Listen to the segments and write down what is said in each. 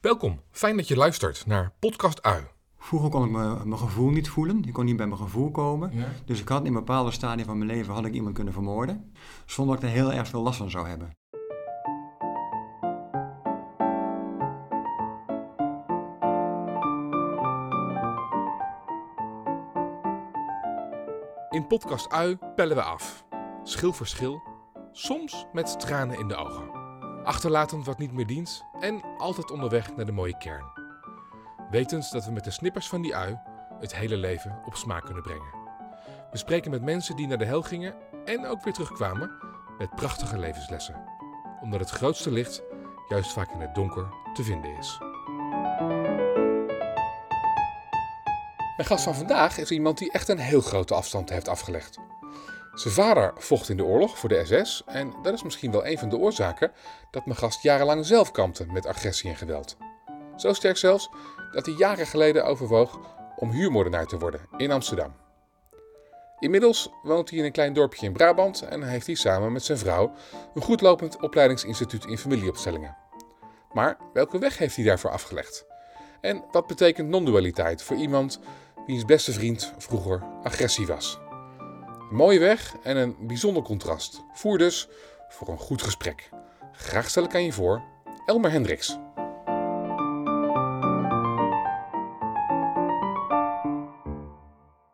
Welkom, fijn dat je luistert naar Podcast Ui. Vroeger kon ik me- mijn gevoel niet voelen. Ik kon niet bij mijn gevoel komen. Ja. Dus ik had in bepaalde stadia van mijn leven had ik iemand kunnen vermoorden. Zonder dat ik er heel erg veel last van zou hebben. In Podcast Ui pellen we af. Schil voor schil, soms met tranen in de ogen. Achterlatend wat niet meer dient en altijd onderweg naar de mooie kern. Wetend dat we met de snippers van die ui het hele leven op smaak kunnen brengen. We spreken met mensen die naar de hel gingen en ook weer terugkwamen met prachtige levenslessen. Omdat het grootste licht juist vaak in het donker te vinden is. Mijn gast van vandaag is iemand die echt een heel grote afstand heeft afgelegd. Zijn vader vocht in de oorlog voor de SS en dat is misschien wel een van de oorzaken dat mijn gast jarenlang zelf kampte met agressie en geweld. Zo sterk zelfs dat hij jaren geleden overwoog om huurmoordenaar te worden in Amsterdam. Inmiddels woont hij in een klein dorpje in Brabant en heeft hij samen met zijn vrouw een goedlopend opleidingsinstituut in familieopstellingen. Maar welke weg heeft hij daarvoor afgelegd? En wat betekent non-dualiteit voor iemand wiens beste vriend vroeger agressie was? Een mooie weg en een bijzonder contrast. Voer dus voor een goed gesprek. Graag stel ik aan je voor, Elmer Hendricks.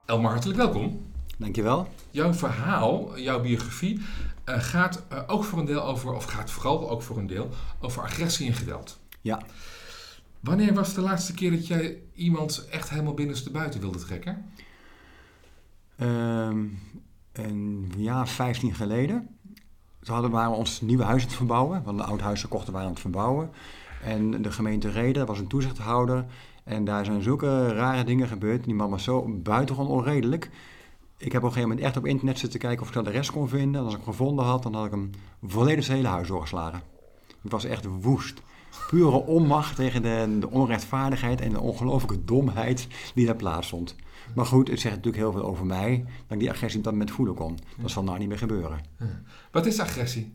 Elmer, hartelijk welkom. Dankjewel. Jouw verhaal, jouw biografie, eh, gaat eh, ook voor een deel over, of gaat vooral ook voor een deel, over agressie en geweld. Ja. Wanneer was de laatste keer dat jij iemand echt helemaal binnenstebuiten wilde trekken? Ehm, een jaar 15 geleden. Toen hadden, we ons nieuwe huis aan het verbouwen. Want een oud huis gekocht waren aan het verbouwen. En de gemeente Reden was een toezichthouder. En daar zijn zulke rare dingen gebeurd. Die man was zo buitengewoon onredelijk. Ik heb op een gegeven moment echt op internet zitten kijken of ik daar de rest kon vinden. En als ik hem gevonden had, dan had ik hem volledig zijn hele huis doorgeslagen. Ik was echt woest. Pure onmacht tegen de, de onrechtvaardigheid en de ongelooflijke domheid die daar plaatsvond. Maar goed, het zegt natuurlijk heel veel over mij dat ik die agressie op dat moment voelen kon. Dat zal nou niet meer gebeuren. Wat is agressie?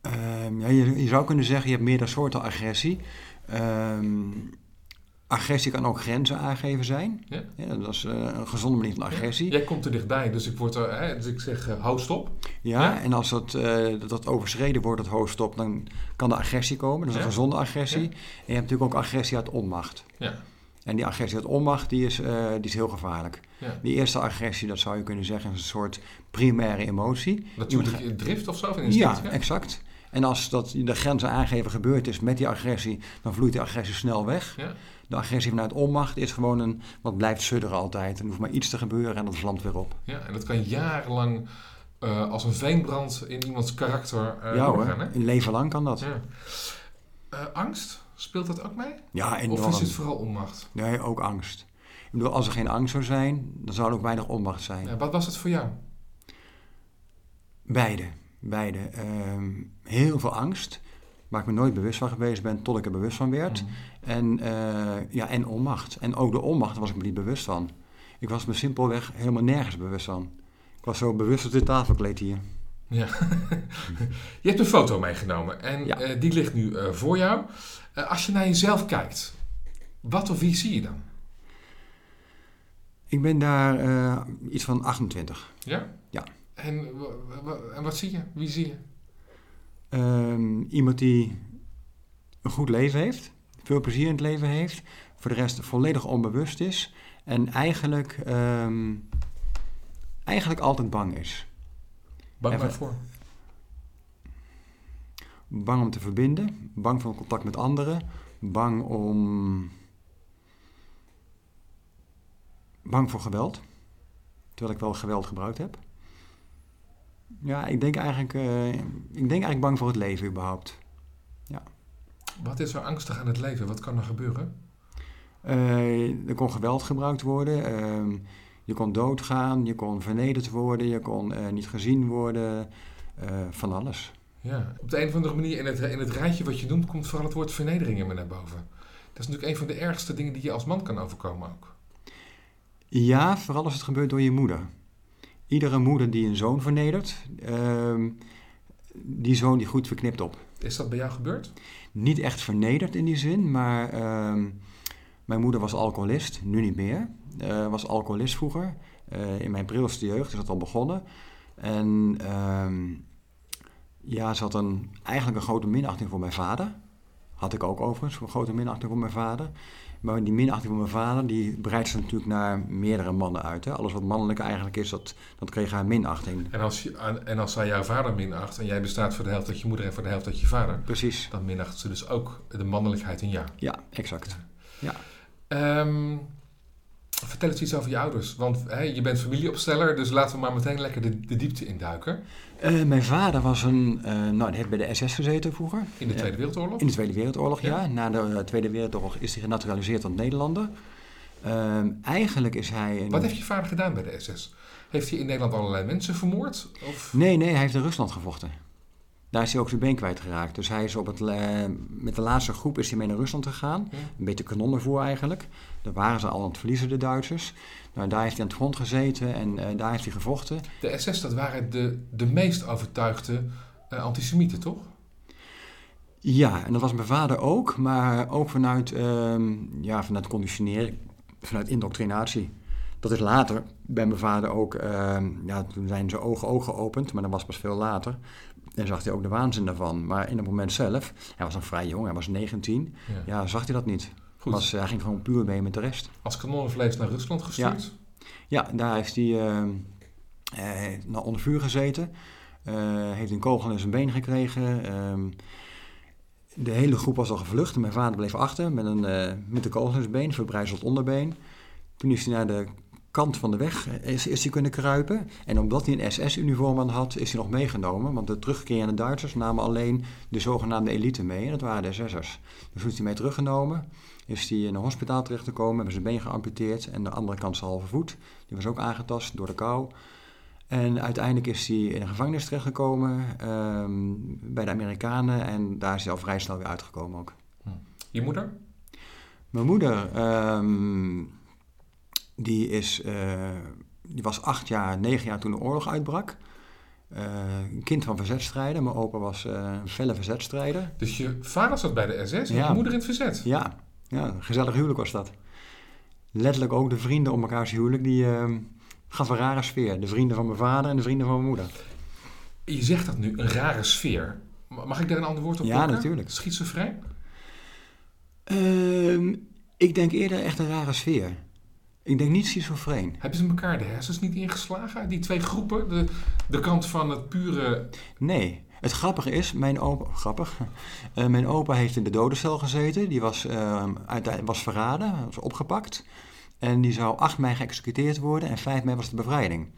Ehm, ja, je, je zou kunnen zeggen, je hebt meerdere soorten agressie. Ehm, agressie kan ook grenzen aangeven zijn. Ja. Ja, dat is eh, een gezonde manier van agressie. Jij komt er dichtbij, dus ik, word er, hè, dus ik zeg uh, hou stop. Ja, Ja. en als dat, eh, dat, dat overschreden wordt, het hoofdstop, dan kan de agressie komen. Dat is een gezonde agressie. En je hebt natuurlijk ook agressie uit onmacht. Ja. En die agressie uit onmacht, die is, eh, die is heel gevaarlijk. Ja. Die eerste agressie, dat zou je kunnen zeggen, is een soort primaire emotie. Natuurlijke drift of zo, of Ja, exact. En als dat de grenzen aangeven gebeurd is met die agressie, dan vloeit die agressie snel weg. Ja. De agressie vanuit onmacht is gewoon een wat blijft sudderen altijd. Er hoeft maar iets te gebeuren en dat vlamt weer op. Ja, en dat kan jarenlang eh, als een veenbrand in iemands karakter eh ja doorgaan. Hè? een leven lang kan dat. Ja. Angst, speelt dat ook mee? Ja, enorm. Of is het vooral onmacht? Nee, ook angst. Ik bedoel, als er geen angst zou zijn, dan zou er ook weinig onmacht zijn. Ja, wat was het voor jou? Beide, beide. Ehm, heel veel angst, waar ik me nooit bewust van geweest ben, tot ik er bewust van werd. Mhm. En, eh, ja, en onmacht. En ook de onmacht was ik me niet bewust van. Ik was me simpelweg helemaal nergens bewust van. Ik was zo bewust op dit tafelkleed hier. Ja. je hebt een foto meegenomen en Ja. eh, die ligt nu eh, voor jou. Eh, als je naar jezelf kijkt, wat of wie zie je dan? Ik ben daar eh, iets van 28. Ja? Ja. En, en wat zie je? Wie zie je? Ehm, iemand die een goed leven heeft, veel plezier in het leven heeft, voor de rest volledig onbewust is en eigenlijk, ehm, eigenlijk altijd bang is. Bang waarvoor? Bang om te verbinden, bang voor contact met anderen, bang om. bang voor geweld. Terwijl ik wel geweld gebruikt heb. Ja, ik denk eigenlijk, eh, ik denk eigenlijk bang voor het leven überhaupt. Wat is er angstig aan het leven? Wat kan er gebeuren? Eh, er kon geweld gebruikt worden. ehm, je kon doodgaan, je kon vernederd worden, je kon eh, niet gezien worden. eh, van alles. Ja, op de een of andere manier in het, in het rijtje wat je noemt, komt vooral het woord vernedering in me naar boven. Dat is natuurlijk een van de ergste dingen die je als man kan overkomen ook. Ja, vooral als het gebeurt door je moeder. Iedere moeder die een zoon vernedert, ehm, die zoon die groeit verknipt op. Is dat bij jou gebeurd? niet echt vernederd in die zin, maar ehm, mijn moeder was alcoholist, nu niet meer. Uh, was alcoholist vroeger. Uh, in mijn prilste jeugd is dat al begonnen. En ehm, ja, ze had een, eigenlijk een grote minachting voor mijn vader. Had ik ook overigens, een grote minachting voor mijn vader. Maar die minachting voor mijn vader, die breidt zich natuurlijk naar meerdere mannen uit. Hè? Alles wat mannelijk eigenlijk is, dat, dat kreeg haar minachting. En als, je, en als zij jouw vader minacht en jij bestaat voor de helft uit je moeder en voor de helft uit je vader. Precies. Dan minacht ze dus ook de mannelijkheid in jou. Ja, exact. Ja. Um, vertel eens iets over je ouders. Want hè, je bent familieopsteller, dus laten we maar meteen lekker de, de diepte induiken. Uh, mijn vader was een, uh, nou, die heeft bij de SS gezeten vroeger. In de Tweede Wereldoorlog? In de Tweede Wereldoorlog, ja. ja. Na de Tweede Wereldoorlog is hij genaturaliseerd tot Nederlander. Uh, eigenlijk is hij... Een... Wat heeft je vader gedaan bij de SS? Heeft hij in Nederland allerlei mensen vermoord? Of? Nee, nee, hij heeft in Rusland gevochten. Daar is hij ook zijn been kwijtgeraakt. Dus hij is op het, met de laatste groep is hij mee naar Rusland gegaan. Een beetje kanonnenvoer eigenlijk. Daar waren ze al aan het verliezen, de Duitsers. Nou, daar heeft hij aan het front gezeten en uh, daar heeft hij gevochten. De SS, dat waren de, de meest overtuigde uh, antisemieten, toch? Ja, en dat was mijn vader ook. Maar ook vanuit, uh, ja, vanuit conditionering, vanuit indoctrinatie. Dat is later bij mijn vader ook, ehm, ja, toen zijn zijn ogen, ogen geopend, maar dat was pas veel later. En zag hij ook de waanzin daarvan. Maar in het moment zelf, hij was nog vrij jong, hij was 19, ja, ja zag hij dat niet. Goed. Was, hij ging gewoon puur mee met de rest. Als kanonnenvlees naar Rusland gestuurd? Ja, ja daar heeft hij uh, uh, onder vuur gezeten. Uh, heeft een kogel in zijn been gekregen. Ehm, de hele groep was al gevlucht. Mijn vader bleef achter met, een, met de kogel in zijn been, verbrijzeld onderbeen. Toen is hij naar de kant van de weg is, is hij kunnen kruipen. En omdat hij een SS-uniform aan had, is hij nog meegenomen. Want de terugkerende Duitsers namen alleen de zogenaamde elite mee. En dat waren de SS'ers. Dus toen is hij mee teruggenomen. Is hij in een hospitaal terechtgekomen, hebben zijn been geamputeerd. En de andere kant zijn halve voet. Die was ook aangetast door de kou. En uiteindelijk is hij in een gevangenis terechtgekomen um, bij de Amerikanen. En daar is hij al vrij snel weer uitgekomen ook. Hm. Je moeder? Mijn moeder... Um, die, is, uh, die was acht jaar, negen jaar toen de oorlog uitbrak. Uh, een kind van verzetstrijden. Mijn opa was uh, een felle verzetstrijder. Dus je vader zat bij de SS en ja. je moeder in het verzet? Ja. ja, een gezellig huwelijk was dat. Letterlijk ook de vrienden om elkaars huwelijk, die gaf een rare sfeer. De vrienden van mijn vader en de vrienden van mijn moeder. Je zegt dat nu, een rare sfeer. Mag ik daar een ander woord op Ja, plakken? natuurlijk. Schizofreen? Uh, ik denk eerder echt een rare sfeer. Ik denk niet schizofreen. Hebben ze elkaar de hersens niet ingeslagen? Die twee groepen? De, de kant van het pure... Nee. Het grappige is, mijn opa, grappig, uh, mijn opa heeft in de dodencel gezeten. Die was, uh, was verraden, was opgepakt. En die zou 8 mei geëxecuteerd worden en 5 mei was de bevrijding.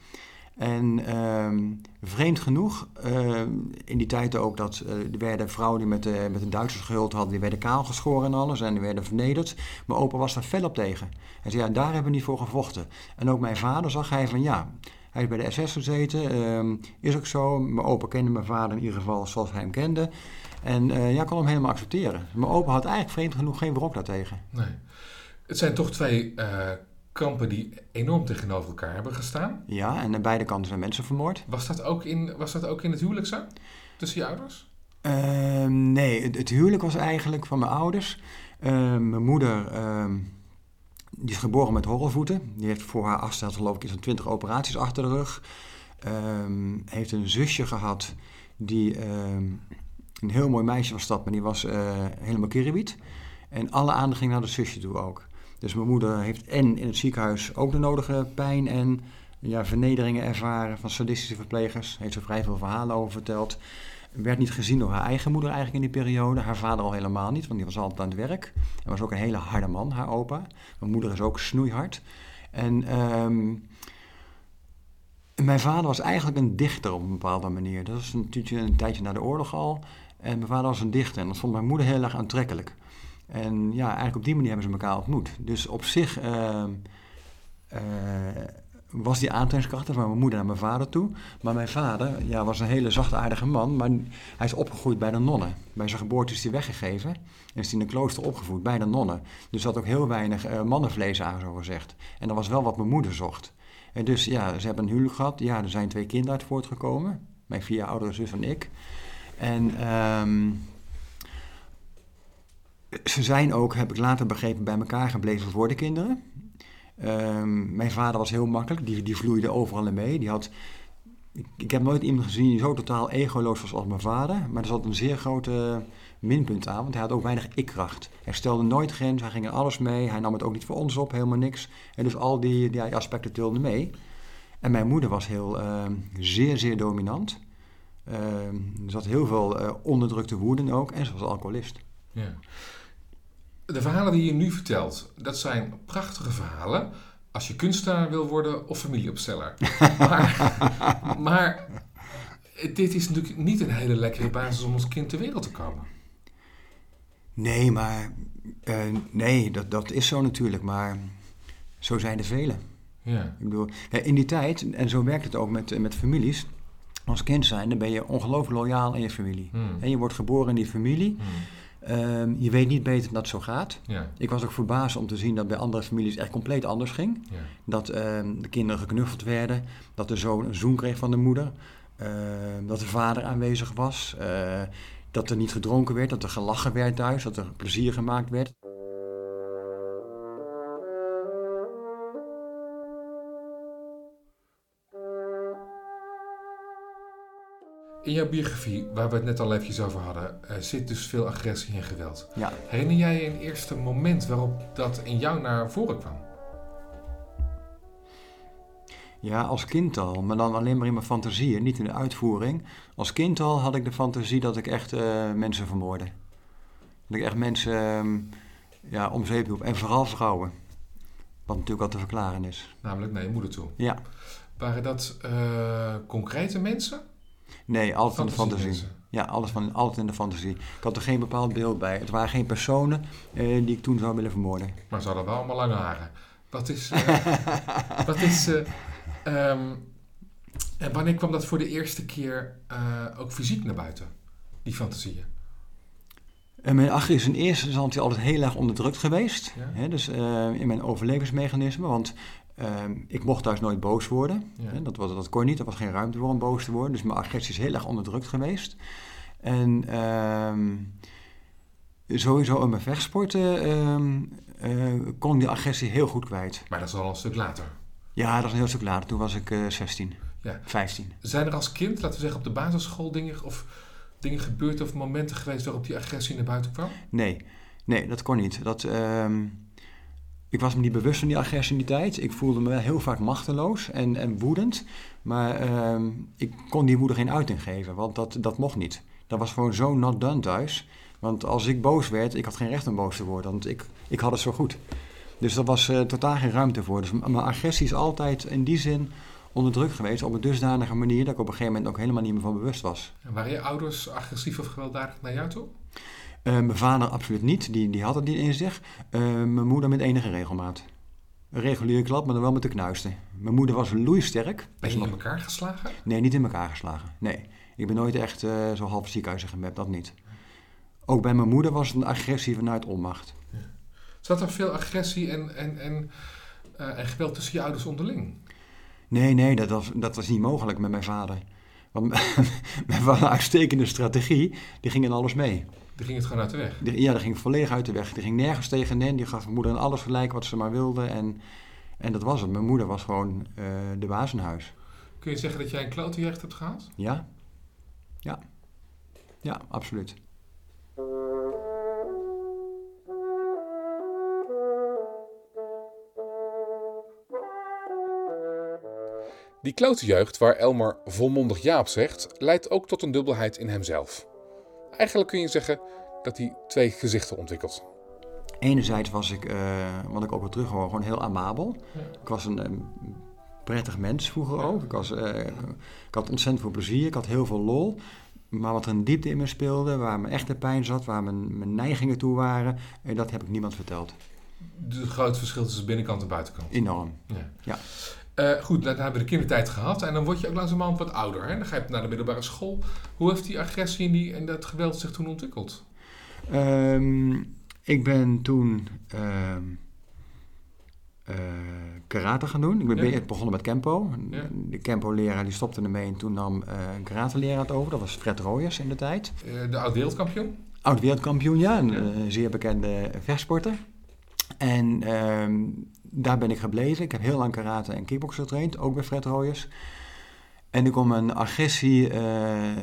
En um, vreemd genoeg, uh, in die tijd ook dat uh, er werden vrouwen die met de, met de Duitsers gehuld hadden, die werden kaal geschoren en alles en die werden vernederd. Mijn opa was daar fel op tegen. Hij zei, ja, daar hebben we niet voor gevochten. En ook mijn vader zag hij van, ja, hij is bij de SS gezeten, uh, is ook zo. Mijn opa kende mijn vader in ieder geval zoals hij hem kende. En uh, ja, kon hem helemaal accepteren. Mijn opa had eigenlijk vreemd genoeg geen wrok daartegen. Nee. Het zijn toch twee kampen die enorm tegenover elkaar hebben gestaan. Ja, en aan beide kanten zijn mensen vermoord. Was dat ook in, was dat ook in het huwelijk zo? Tussen je ouders? Uh, nee, het, het, huwelijk was eigenlijk van mijn ouders. Uh, mijn moeder, uh, die is geboren met horrelvoeten. Die heeft voor haar afstel geloof ik zo'n twintig operaties achter de rug. Ehm, heeft een zusje gehad die ehm, een heel mooi meisje was dat, maar die was eh, helemaal kiribiet. En alle aandacht ging naar de zusje toe ook. Dus mijn moeder heeft en in het ziekenhuis ook de nodige pijn en ja, vernederingen ervaren van sadistische verplegers. Heeft ze vrij veel verhalen over verteld. Werd niet gezien door haar eigen moeder eigenlijk in die periode. Haar vader al helemaal niet, want die was altijd aan het werk. Hij was ook een hele harde man, haar opa. Mijn moeder is ook snoeihard. En um, mijn vader was eigenlijk een dichter op een bepaalde manier. Dat was natuurlijk een tijdje na de oorlog al. En mijn vader was een dichter en dat vond mijn moeder heel erg aantrekkelijk. En ja, eigenlijk op die manier hebben ze elkaar ontmoet. Dus op zich uh, uh, was die aantrekkingskracht van mijn moeder naar mijn vader toe. Maar mijn vader ja, was een hele zachtaardige man, maar hij is opgegroeid bij de nonnen. Bij zijn geboorte is hij weggegeven en is hij in een klooster opgevoed bij de nonnen. Dus er had ook heel weinig uh, mannenvlees aan, zo gezegd. En dat was wel wat mijn moeder zocht. En dus ja, ze hebben een huwelijk gehad. Ja, er zijn twee kinderen uit voortgekomen. Mijn vier oudere zus en ik. En... Um, ze zijn ook, heb ik later begrepen, bij elkaar gebleven voor de kinderen. Ehm, mijn vader was heel makkelijk, die, die vloeide overal in mee. Die had, ik, ik heb nooit iemand gezien die zo totaal egoloos was als mijn vader. Maar er zat een zeer grote minpunt aan, want hij had ook weinig ikkracht. Hij stelde nooit grens, hij ging er alles mee. Hij nam het ook niet voor ons op, helemaal niks. En dus al die, die aspecten tilden mee. En mijn moeder was heel, ehm, zeer, zeer dominant. Ehm, er zat heel veel uh, onderdrukte woede ook en ze was alcoholist. Ja. De verhalen die je nu vertelt, dat zijn prachtige verhalen als je kunstenaar wil worden of familieopsteller. maar, maar dit is natuurlijk niet een hele lekkere basis om ons kind ter wereld te komen. Nee, maar uh, nee, dat, dat is zo natuurlijk, maar zo zijn er velen. Ja. Ik bedoel, in die tijd, en zo werkt het ook met, met families, als kind zijn, dan ben je ongelooflijk loyaal aan je familie. Hmm. En je wordt geboren in die familie. Hmm. Ehm, je weet niet beter dat het zo gaat. Ja. Ik was ook verbaasd om te zien dat bij andere families echt compleet anders ging. Ja. Dat ehm, de kinderen geknuffeld werden, dat de zoon een zoen kreeg van de moeder, ehm, dat de vader aanwezig was, uh, dat er niet gedronken werd, dat er gelachen werd thuis, dat er plezier gemaakt werd. In jouw biografie, waar we het net al eventjes over hadden, uh, zit dus veel agressie en geweld. Ja. Herinner jij je een eerste moment waarop dat in jou naar voren kwam? Ja, als kind al, maar dan alleen maar in mijn fantasieën, niet in de uitvoering. Als kind al had ik de fantasie dat ik echt uh, mensen vermoordde. Dat ik echt mensen um, ja, om zeep. En vooral vrouwen. Wat natuurlijk al te verklaren is. Namelijk naar je moeder toe. Ja. Waren dat uh, concrete mensen? Nee, altijd in de fantasie. Ja, alles van, altijd in de fantasie. Ik had er geen bepaald beeld bij. Het waren geen personen eh, die ik toen zou willen vermoorden. Maar ze hadden wel allemaal lange haren. Wat is... Uh, wat is uh, um, en wanneer kwam dat voor de eerste keer uh, ook fysiek naar buiten? Die fantasieën? En mijn achter is in eerste instantie altijd heel erg onderdrukt geweest. Ja. Hè, dus in mijn overlevingsmechanisme. Want Ehm, ik mocht thuis nooit boos worden. Dat, was, dat kon niet, er was geen ruimte voor om boos te worden. Dus mijn agressie is heel erg onderdrukt geweest. En um, sowieso in mijn vechtsporten um, uh, kon die agressie heel goed kwijt. Maar dat is al een stuk later. Ja, dat is een heel stuk later. Toen was ik uh, 16, ja. 15. Zijn er als kind, laten we zeggen op de basisschool, dingen, of dingen gebeurd of momenten geweest waarop die agressie naar buiten kwam? Nee, nee dat kon niet. Dat... Ik was me niet bewust van die agressie in die tijd. Ik voelde me heel vaak machteloos en, en woedend. Maar ehm, ik kon die woede geen uiting geven, want dat, dat mocht niet. Dat was gewoon zo not done thuis. Want als ik boos werd, ik had geen recht om boos te worden, want ik, ik had het zo goed. Dus er was uh, totaal geen ruimte voor. Dus mijn agressie is altijd in die zin onder druk geweest op een dusdanige manier dat ik op een gegeven moment ook helemaal niet meer van bewust was. En waren je ouders agressief of gewelddadig naar jou toe? Uh, mijn vader absoluut niet, die, die had het niet in zich. Uh, mijn moeder met enige regelmaat. Een reguliere klap, maar dan wel met de knuisten. Mijn moeder was loeisterk. Ben je in elkaar geslagen? Nee, niet in elkaar geslagen. Nee. Ik ben nooit echt uh, zo half ziekenhuizen gemapt, dat niet. Ook bij mijn moeder was het een agressie vanuit onmacht. Ja. Zat er veel agressie en, en, en, en geweld tussen je ouders onderling? Nee, nee, dat was, dat was niet mogelijk met mijn vader. Want mijn vader een uitstekende strategie, die ging in alles mee. Die ging het gewoon uit de weg? ja, die ging volledig uit de weg. Die ging nergens tegenin. Die gaf mijn moeder aan alles gelijk wat ze maar wilde. En, en dat was het. Mijn moeder was gewoon uh, de baas in huis. Kun je zeggen dat jij een klote jeugd hebt gehad? Ja. Ja. Ja, absoluut. Die klote jeugd waar Elmer volmondig ja op zegt, leidt ook tot een dubbelheid in hemzelf. Eigenlijk kun je zeggen dat hij twee gezichten ontwikkelt. Enerzijds was ik, uh, wat ik ook wel terug hoor, gewoon heel amabel. Ik was een, prettig mens vroeger ook. Ik, was, uh, ik had ontzettend veel plezier, ik had heel veel lol. Maar wat er een diepte in me speelde, waar mijn echte pijn zat, waar mijn, mijn neigingen toe waren, uh, dat heb ik niemand verteld. Het groot verschil tussen binnenkant en buitenkant. Enorm. Ja. ja. Uh, goed, dan hebben we de kindertijd gehad en dan word je ook langzamerhand wat ouder. Hè? Dan ga je naar de middelbare school. Hoe heeft die agressie en, die, en dat geweld zich toen ontwikkeld? Um, ik ben toen uh, uh, karate gaan doen. Ik ben ja. begonnen met Kempo. Ja. De Kempo-leraar stopte ermee en toen nam uh, een karate-leraar het over. Dat was Fred Royers in de tijd. de oud-wereldkampioen? Oud-wereldkampioen, ja. Een eh, zeer bekende vechtsporter. En ehm, daar ben ik gebleven. Ik heb heel lang karate en kickboksen getraind, ook bij Fred Royers. En ik kom mijn agressie eh,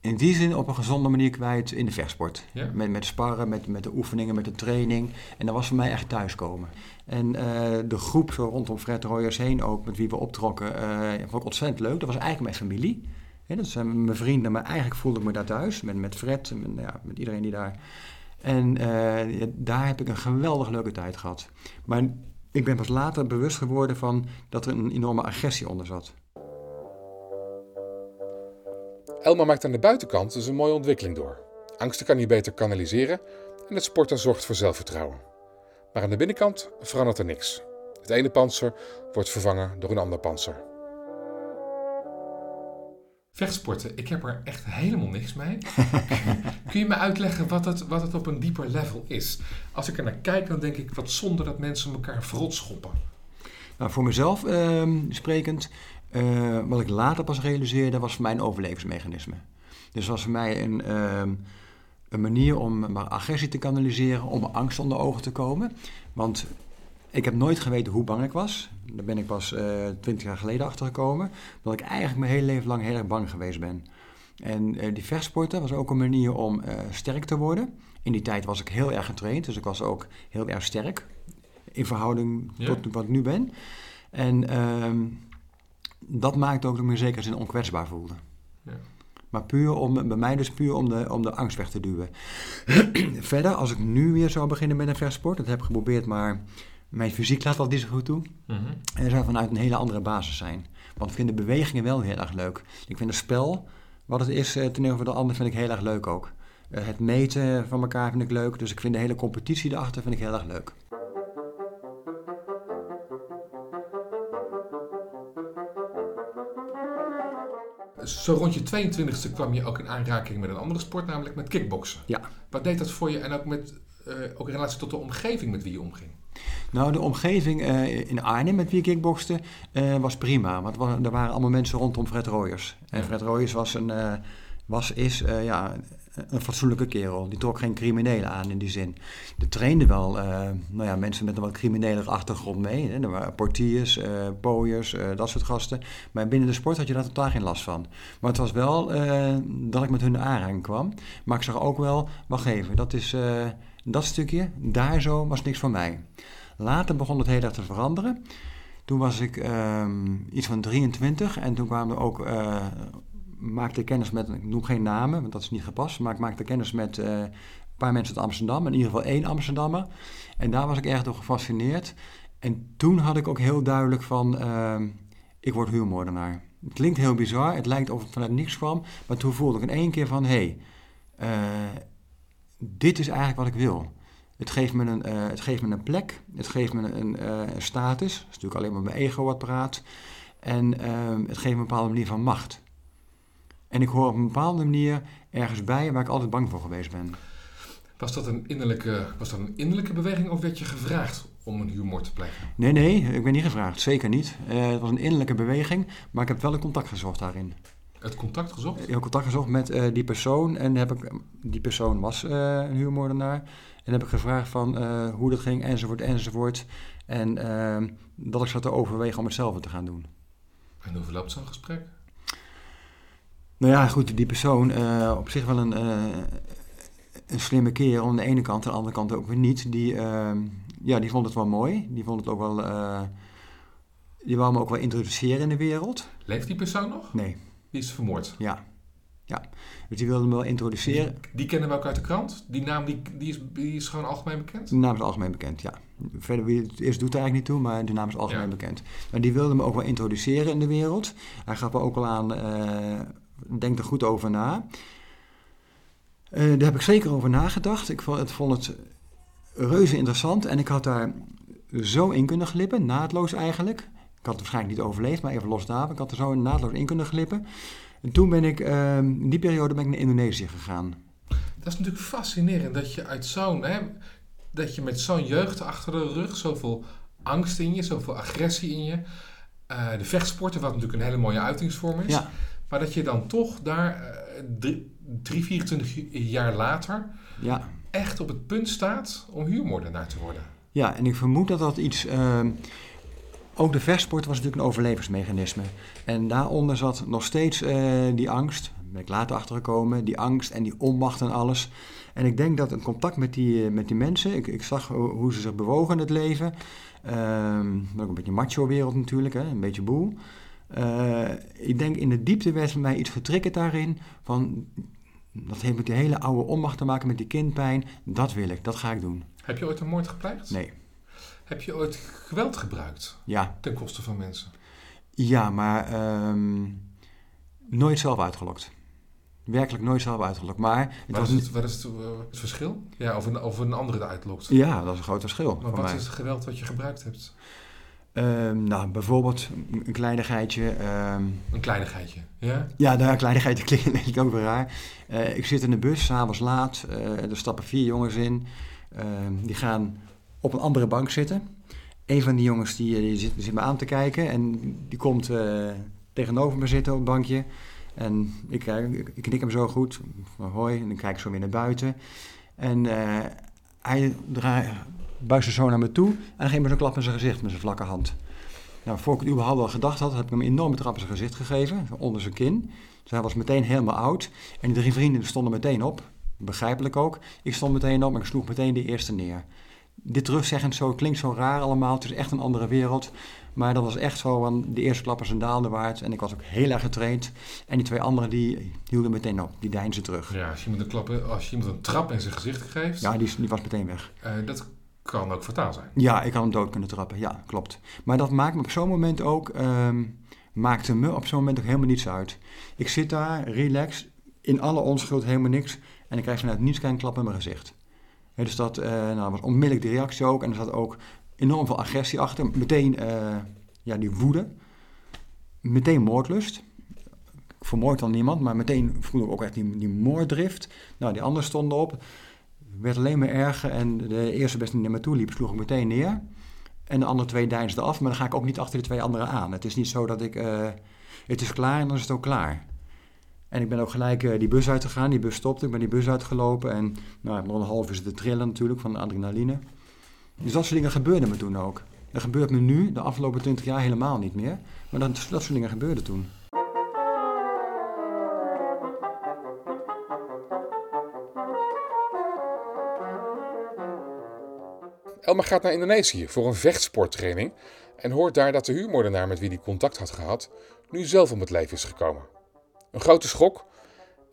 in die zin op een gezonde manier kwijt in de vechtsport. Ja. Met, met sparren, met, met de oefeningen, met de training. En dat was voor mij echt thuiskomen. En eh, de groep zo rondom Fred Royers heen ook, met wie we optrokken, eh vond ik ontzettend leuk. Dat was eigenlijk mijn familie. Dat zijn mijn vrienden, maar eigenlijk voelde ik me daar thuis. Met, met Fred, met, ja, met iedereen die daar... En eh, daar heb ik een geweldig leuke tijd gehad. Maar ik ben pas later bewust geworden van dat er een enorme agressie onder zat. Elma maakt aan de buitenkant dus een mooie ontwikkeling door. Angsten kan hij beter kanaliseren en het sporten zorgt voor zelfvertrouwen. Maar aan de binnenkant verandert er niks. Het ene panzer wordt vervangen door een ander panzer. Vechtsporten, ik heb er echt helemaal niks mee. Kun je me uitleggen wat het, wat het op een dieper level is? Als ik er naar kijk, dan denk ik wat zonde dat mensen elkaar verrot schoppen. Nou, voor mezelf ehm, sprekend, eh, wat ik later pas realiseerde, was voor mij een overlevingsmechanisme. Dus was voor mij een, ehm, een manier om mijn agressie te kanaliseren, om mijn angst onder ogen te komen. Want ik heb nooit geweten hoe bang ik was. Daar ben ik pas twintig jaar geleden achter gekomen. Dat ik eigenlijk mijn hele leven lang heel erg bang geweest ben. En eh, die vechtsporten was ook een manier om eh, sterk te worden. In die tijd was ik heel erg getraind, dus ik was ook heel erg sterk. In verhouding Ja. tot wat ik nu ben. En ehm, dat maakte ook dat ik me in zekere zin onkwetsbaar voelde. Ja. Maar puur om, bij mij dus puur om de, om de angst weg te duwen. Verder, als ik nu weer zou beginnen met een vechtsport, dat heb ik geprobeerd, maar mijn fysiek laat dat niet zo goed toe. En zou vanuit een hele andere basis zijn. Want ik vind de bewegingen wel heel erg leuk. Ik vind het spel, wat het is, eh, ten voor de ander, vind ik heel erg leuk ook. Eh, Het meten van elkaar vind ik leuk. Dus ik vind de hele competitie erachter vind ik heel erg leuk. Zo rond je 22e kwam je ook in aanraking met een andere sport, namelijk met kickboksen. Ja. Wat deed dat voor je en ook met eh, ook in relatie tot de omgeving met wie je omging? Nou, de omgeving eh, in Arnhem met wie ik kickbokste eh, was prima. Want wa- er waren allemaal mensen rondom Fred Royers. En Ja. Fred Royers was, een, eh, was is, ja, een fatsoenlijke kerel. Die trok geen criminelen aan in die zin. Er trainden wel nou ja, mensen met een wat criminelere achtergrond mee. Hè. Er waren portiers, eh pooiers, dat soort gasten. Maar binnen de sport had je daar totaal geen last van. Maar het was wel dat ik met hun in aanraking kwam. Maar ik zag ook wel, wacht even, dat is... dat stukje, daar zo, was niks voor mij. Later begon het heel erg te veranderen. Toen was ik ehm, iets van 23 en toen kwamen er ook, eh, maakte ik kennis met, ik noem geen namen, want dat is niet gepast, maar ik maakte kennis met eh, een paar mensen uit Amsterdam, in ieder geval één Amsterdammer. En daar was ik erg door gefascineerd. En toen had ik ook heel duidelijk van, ehm, ik word huurmoordenaar. Het klinkt heel bizar, het lijkt of het vanuit niks kwam, maar toen voelde ik in één keer van, hé, hey, eh, dit is eigenlijk wat ik wil. Het geeft me een, eh, het geeft me een plek, het geeft me een, eh, status. Dat is natuurlijk alleen maar mijn ego wat praat. En ehm, het geeft me een bepaalde manier van macht. En ik hoor op een bepaalde manier ergens bij waar ik altijd bang voor geweest ben. Was dat een innerlijke, was dat een innerlijke beweging of werd je gevraagd om een huurmoord te plegen? Nee, nee, ik ben niet gevraagd. Zeker niet. Eh, het was een innerlijke beweging, maar ik heb wel een contact gezocht daarin. Het contact gezocht? Ik heb contact gezocht met eh, die persoon en heb ik, die persoon was eh, een huurmoordenaar. En heb ik gevraagd van eh, hoe dat ging, enzovoort, enzovoort. En ehm, dat ik zat te overwegen om hetzelfde te gaan doen. En hoe verloopt zo'n gesprek? Nou ja, goed, die persoon, op zich wel een, een slimme kerel aan de ene kant, aan de andere kant ook weer niet. Die, ehm, ja, die vond het wel mooi. Die vond het ook wel, die wou me ook wel introduceren in de wereld. Leeft die persoon nog? Nee, Die is vermoord. ja. Ja, dus die wilde me wel introduceren. Die, die kennen we ook uit de krant. Die naam die, die, is, die is gewoon algemeen bekend. De naam is algemeen bekend, ja. Verder wie het is doet er eigenlijk niet toe, maar de naam is algemeen Ja. bekend. Maar die wilde me ook wel introduceren in de wereld. Hij gaf me ook al aan, eh, denk er goed over na. Eh, daar heb ik zeker over nagedacht. Ik vond het, vond het reuze interessant en ik had daar zo in kunnen glippen, naadloos eigenlijk. Ik had het waarschijnlijk niet overleefd, maar even los daarvan. Ik had er zo naadloos in kunnen glippen. En toen ben ik, eh, in die periode ben ik naar Indonesië gegaan. Dat is natuurlijk fascinerend dat je uit zo'n... Hè, dat je met zo'n jeugd achter de rug, zoveel angst in je, zoveel agressie in je. eh, de vechtsporten, wat natuurlijk een hele mooie uitingsvorm is. Ja. Maar dat je dan toch daar eh, drie, drie, 24 jaar later Ja. echt op het punt staat om huurmoordenaar te worden. Ja, en ik vermoed dat dat iets. ehm, ook de vechtsport was natuurlijk een overlevingsmechanisme. En daaronder zat nog steeds eh, die angst. Daar ben ik later achtergekomen. Die angst en die onmacht en alles. En ik denk dat het contact met die, eh, met die mensen. Ik, ik zag hoe, ze zich bewogen in het leven. Ehm, ook een beetje macho-wereld natuurlijk, hè, een beetje boel. Eh, ik denk in de diepte werd bij mij iets getriggerd daarin. Van, dat heeft met die hele oude onmacht te maken met die kindpijn. Dat wil ik, dat ga ik doen. Heb je ooit een moord gepleegd? Nee, Heb je ooit geweld gebruikt ja. ten koste van mensen? Ja, maar ehm, nooit zelf uitgelokt. Werkelijk nooit zelf uitgelokt. Maar het Wat was is, het, wat is het, eh, het verschil? Ja, of een, of een andere het uitlokt. Ja, dat is een groot verschil Maar wat mij. is het geweld wat je gebruikt hebt? Ehm, nou, bijvoorbeeld een kleinigheidje. ehm, Een kleinigheidje, ja? ja, daar kleinigheidje klinkt denk ik ook weer raar. Eh, ik zit in de bus, s'avonds laat. eh, er stappen vier jongens in. Die gaan op een andere bank zitten. Een van die jongens die, eh, zit, me aan te kijken. En die komt eh, tegenover me zitten op het bankje. En ik, ik, ik knik hem zo goed. Hoi. En dan kijk ik zo weer naar buiten. En eh, hij draait, buigt zo naar me toe. En geeft me zo'n klap in zijn gezicht met zijn vlakke hand. Nou, voor ik het überhaupt al gedacht had, heb ik hem een enorme trap in zijn gezicht gegeven. Onder zijn kin. Dus hij was meteen helemaal oud. En die drie vrienden stonden meteen op. Begrijpelijk ook. Ik stond meteen op en ik sloeg meteen de eerste neer. Dit terugzeggend zo klinkt zo raar allemaal. Het is echt een andere wereld. Maar dat was echt zo, de eerste klap is een daalde waard. En ik was ook heel erg getraind. En die twee anderen die hielden meteen op. Die deinsden terug. Ja, als je iemand een, klap, als je iemand een trap in zijn gezicht geeft, Ja, die, die was meteen weg. eh, dat kan ook fataal zijn. Ja, ik had hem dood kunnen trappen. Ja, klopt. Maar dat maakt me op zo'n moment ook... ehm, maakte me op zo'n moment ook helemaal niets uit. Ik zit daar, relax, in alle onschuld, helemaal niks. En ik krijg vanuit niets een klap in mijn gezicht. Dus dat eh, nou, was onmiddellijk de reactie ook. En er zat ook enorm veel agressie achter. Meteen eh, ja, die woede. Meteen moordlust. Vermoord dan niemand, maar meteen voelde ik ook echt die, die moorddrift. Nou, die anderen stonden op. werd alleen maar erger. En de eerste beste die naar me toe liep, sloeg ik meteen neer. En de andere twee deinsden af. Maar dan ga ik ook niet achter de twee anderen aan. Het is niet zo dat ik... eh, het is klaar en dan is het ook klaar. En ik ben ook gelijk eh, die bus uitgegaan. Die bus stopte. Ik ben die bus uitgelopen. En nou, nog een half uur zitten trillen natuurlijk van de adrenaline. Dus dat soort dingen gebeurden me toen ook. Dat gebeurt me nu, de afgelopen 20 jaar, helemaal niet meer. Maar dat, soort dingen gebeurden toen. Elmer gaat naar Indonesië voor een vechtsporttraining en hoort daar dat de huurmoordenaar met wie hij contact had gehad nu zelf om het leven is gekomen. Een grote schok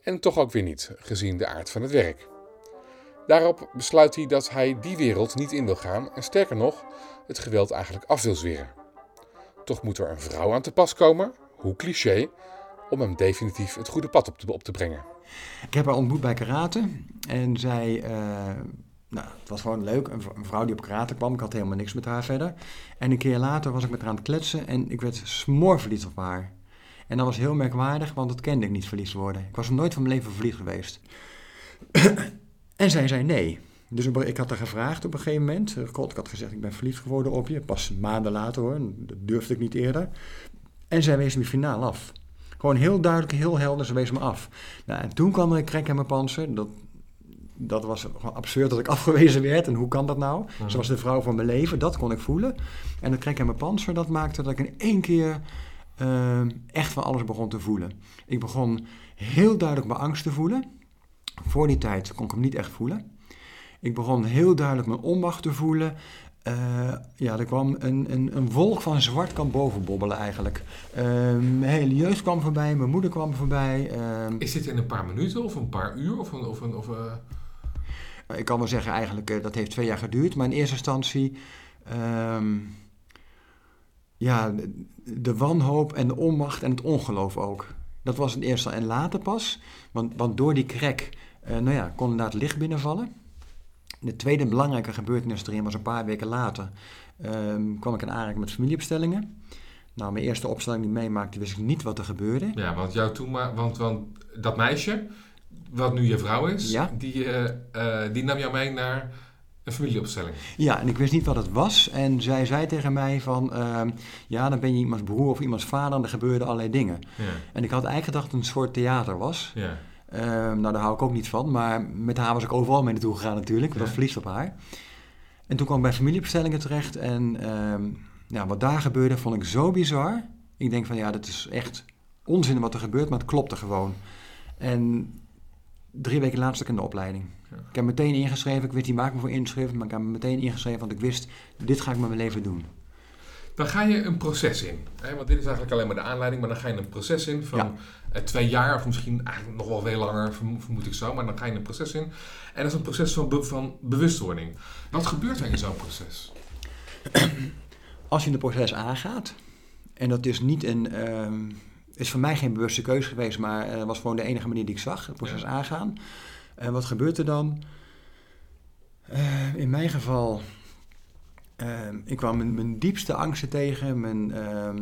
en toch ook weer niet, gezien de aard van het werk. Daarop besluit hij dat hij die wereld niet in wil gaan en sterker nog, het geweld eigenlijk af wil zweren. Toch moet er een vrouw aan te pas komen, hoe cliché, om hem definitief het goede pad op te, op te brengen. Ik heb haar ontmoet bij karate. En zij, eh, nou, het was gewoon leuk. Een, vrouw die op karate kwam. Ik had helemaal niks met haar verder. En een keer later was ik met haar aan het kletsen. En ik werd smoorverliefd op haar. En dat was heel merkwaardig, want dat kende ik niet verliefd worden. Ik was er nooit van mijn leven verliefd geweest. en zij zei nee. Dus ik had haar gevraagd op een gegeven moment. Ik had gezegd, ik ben verliefd geworden op je. Pas maanden later hoor, dat durfde ik niet eerder. En zij wees me finaal af. Gewoon heel duidelijk, heel helder, ze wees me af. Nou, en toen kwam er een krek in mijn panzer. Dat, dat was gewoon absurd dat ik afgewezen werd. En hoe kan dat nou? Ze was de vrouw van mijn leven, dat kon ik voelen. En dat krek in mijn panzer, dat maakte dat ik in één keer eh, echt van alles begon te voelen. Ik begon heel duidelijk mijn angst te voelen. Voor die tijd kon ik hem niet echt voelen. Ik begon heel duidelijk mijn onmacht te voelen. Eh, ja, er kwam een, een, een wolk van zwart kan bovenbobbelen eigenlijk. Eh, mijn hele jeugd kwam voorbij, mijn moeder kwam voorbij. eh, Is dit in een paar minuten of een paar uur? Of een, of een, of, eh, ik kan wel zeggen eigenlijk, eh, dat heeft twee jaar geduurd. Maar in eerste instantie, ehm, ja, de, wanhoop en de onmacht en het ongeloof ook. Dat was het eerste. En later pas, want, want door die krek, eh, nou ja, kon inderdaad licht binnenvallen. De tweede belangrijke gebeurtenis erin was een paar weken later. ehm, kwam ik in aanraking met familieopstellingen. Nou, mijn eerste opstelling die ik meemaakte, wist ik niet wat er gebeurde. Ja, want jou toen maar, want, want dat meisje, wat nu je vrouw is, Ja. die, eh, eh, die nam jou mee naar een familieopstelling. Ja, en ik wist niet wat het was. En zij zei tegen mij van, ehm, ja, dan ben je iemands broer of iemands vader en er gebeurden allerlei dingen. Ja, En ik had eigenlijk gedacht dat het een soort theater was. ja. Ehm, nou, daar hou ik ook niet van. Maar met haar was ik overal mee naartoe gegaan natuurlijk. Ja. verliefd op haar. En toen kwam ik bij familiebestellingen terecht. En ja, wat daar gebeurde vond ik zo bizar. Ik denk van ja, dat is echt onzin wat er gebeurt, maar het klopte gewoon. En drie weken later zat ik in de opleiding. Ik heb meteen ingeschreven. Ik weet niet waar ik me voor inschreef, maar ik heb me meteen ingeschreven. Want ik wist, dit ga ik met mijn leven doen. Dan ga je een proces in. Hè? Want dit is eigenlijk alleen maar de aanleiding, maar dan ga je een proces in van Ja. eh, twee jaar, of misschien eigenlijk nog wel veel langer, vermo- vermoed ik zo. Maar dan ga je een proces in. En dat is een proces van, be- van bewustwording. Wat gebeurt er in zo'n proces? Als je een proces aangaat, en dat is niet een. ehm, is voor mij geen bewuste keuze geweest, maar eh, was gewoon de enige manier die ik zag, het proces Ja. aangaan. En wat gebeurt er dan? Eh, in mijn geval, ehm, ik kwam mijn, diepste angsten tegen, mijn, ehm,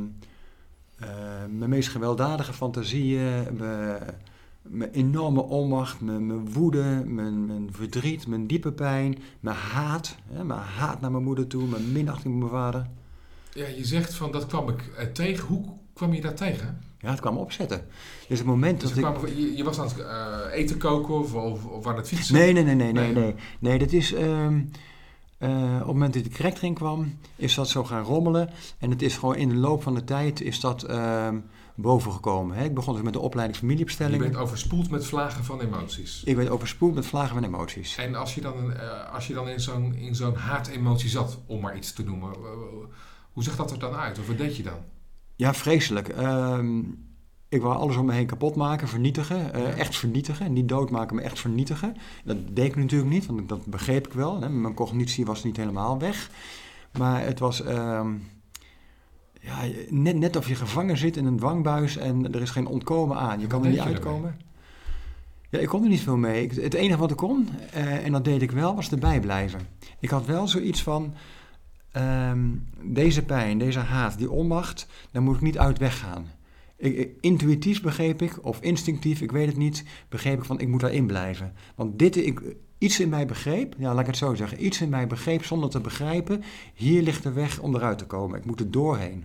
eh, mijn meest gewelddadige fantasieën, mijn, enorme onmacht, mijn, woede, mijn, mijn verdriet, mijn diepe pijn, mijn haat, hè, mijn haat naar mijn moeder toe, mijn minachting voor mijn vader. Ja, je zegt van dat kwam ik eh, tegen. Hoe kwam je daar tegen? Ja, het kwam opzetten. Dus het moment Dus dat ik... je, je was aan het eh, eten koken of, of, of aan het fietsen? Nee, nee, nee, nee, nee, Nee. nee. Dat is... ehm, eh, op het moment dat ik correct erin kwam, is dat zo gaan rommelen. En het is gewoon in de loop van de tijd is dat ehm bovengekomen. Hè? Ik begon dus met de opleiding Je familiebestellingen. bent overspoeld met vlagen van emoties. Ik werd overspoeld met vlagen van emoties. En als je dan, eh, als je dan in zo'n, in zo'n haatemotie zat, om maar iets te noemen, hoe zag dat er dan uit? Of wat deed je dan? Ja, vreselijk. Ehm, ik wou alles om me heen kapot maken, vernietigen. eh. Echt vernietigen. Niet doodmaken, maar echt vernietigen. Dat deed ik natuurlijk niet, want dat begreep ik wel. Hè. Mijn cognitie was niet helemaal weg. Maar het was ehm, ja, net, net of je gevangen zit in een dwangbuis en er is geen ontkomen aan. Je kan er niet uitkomen. Ja, ik kon er niet veel mee. Ik- het enige wat ik kon, eh, en dat deed ik wel, was erbij blijven. Ik had wel zoiets van, ehm, deze pijn, deze haat, die onmacht, daar moet ik niet uit weggaan. Ik, ik- intuïtief begreep ik, of instinctief, ik weet het niet, begreep ik van ik moet daarin blijven. Want dit, ik, iets in mij begreep, ja, laat ik het zo zeggen, iets in mij begreep zonder te begrijpen, hier ligt de weg om eruit te komen. Ik moet er doorheen.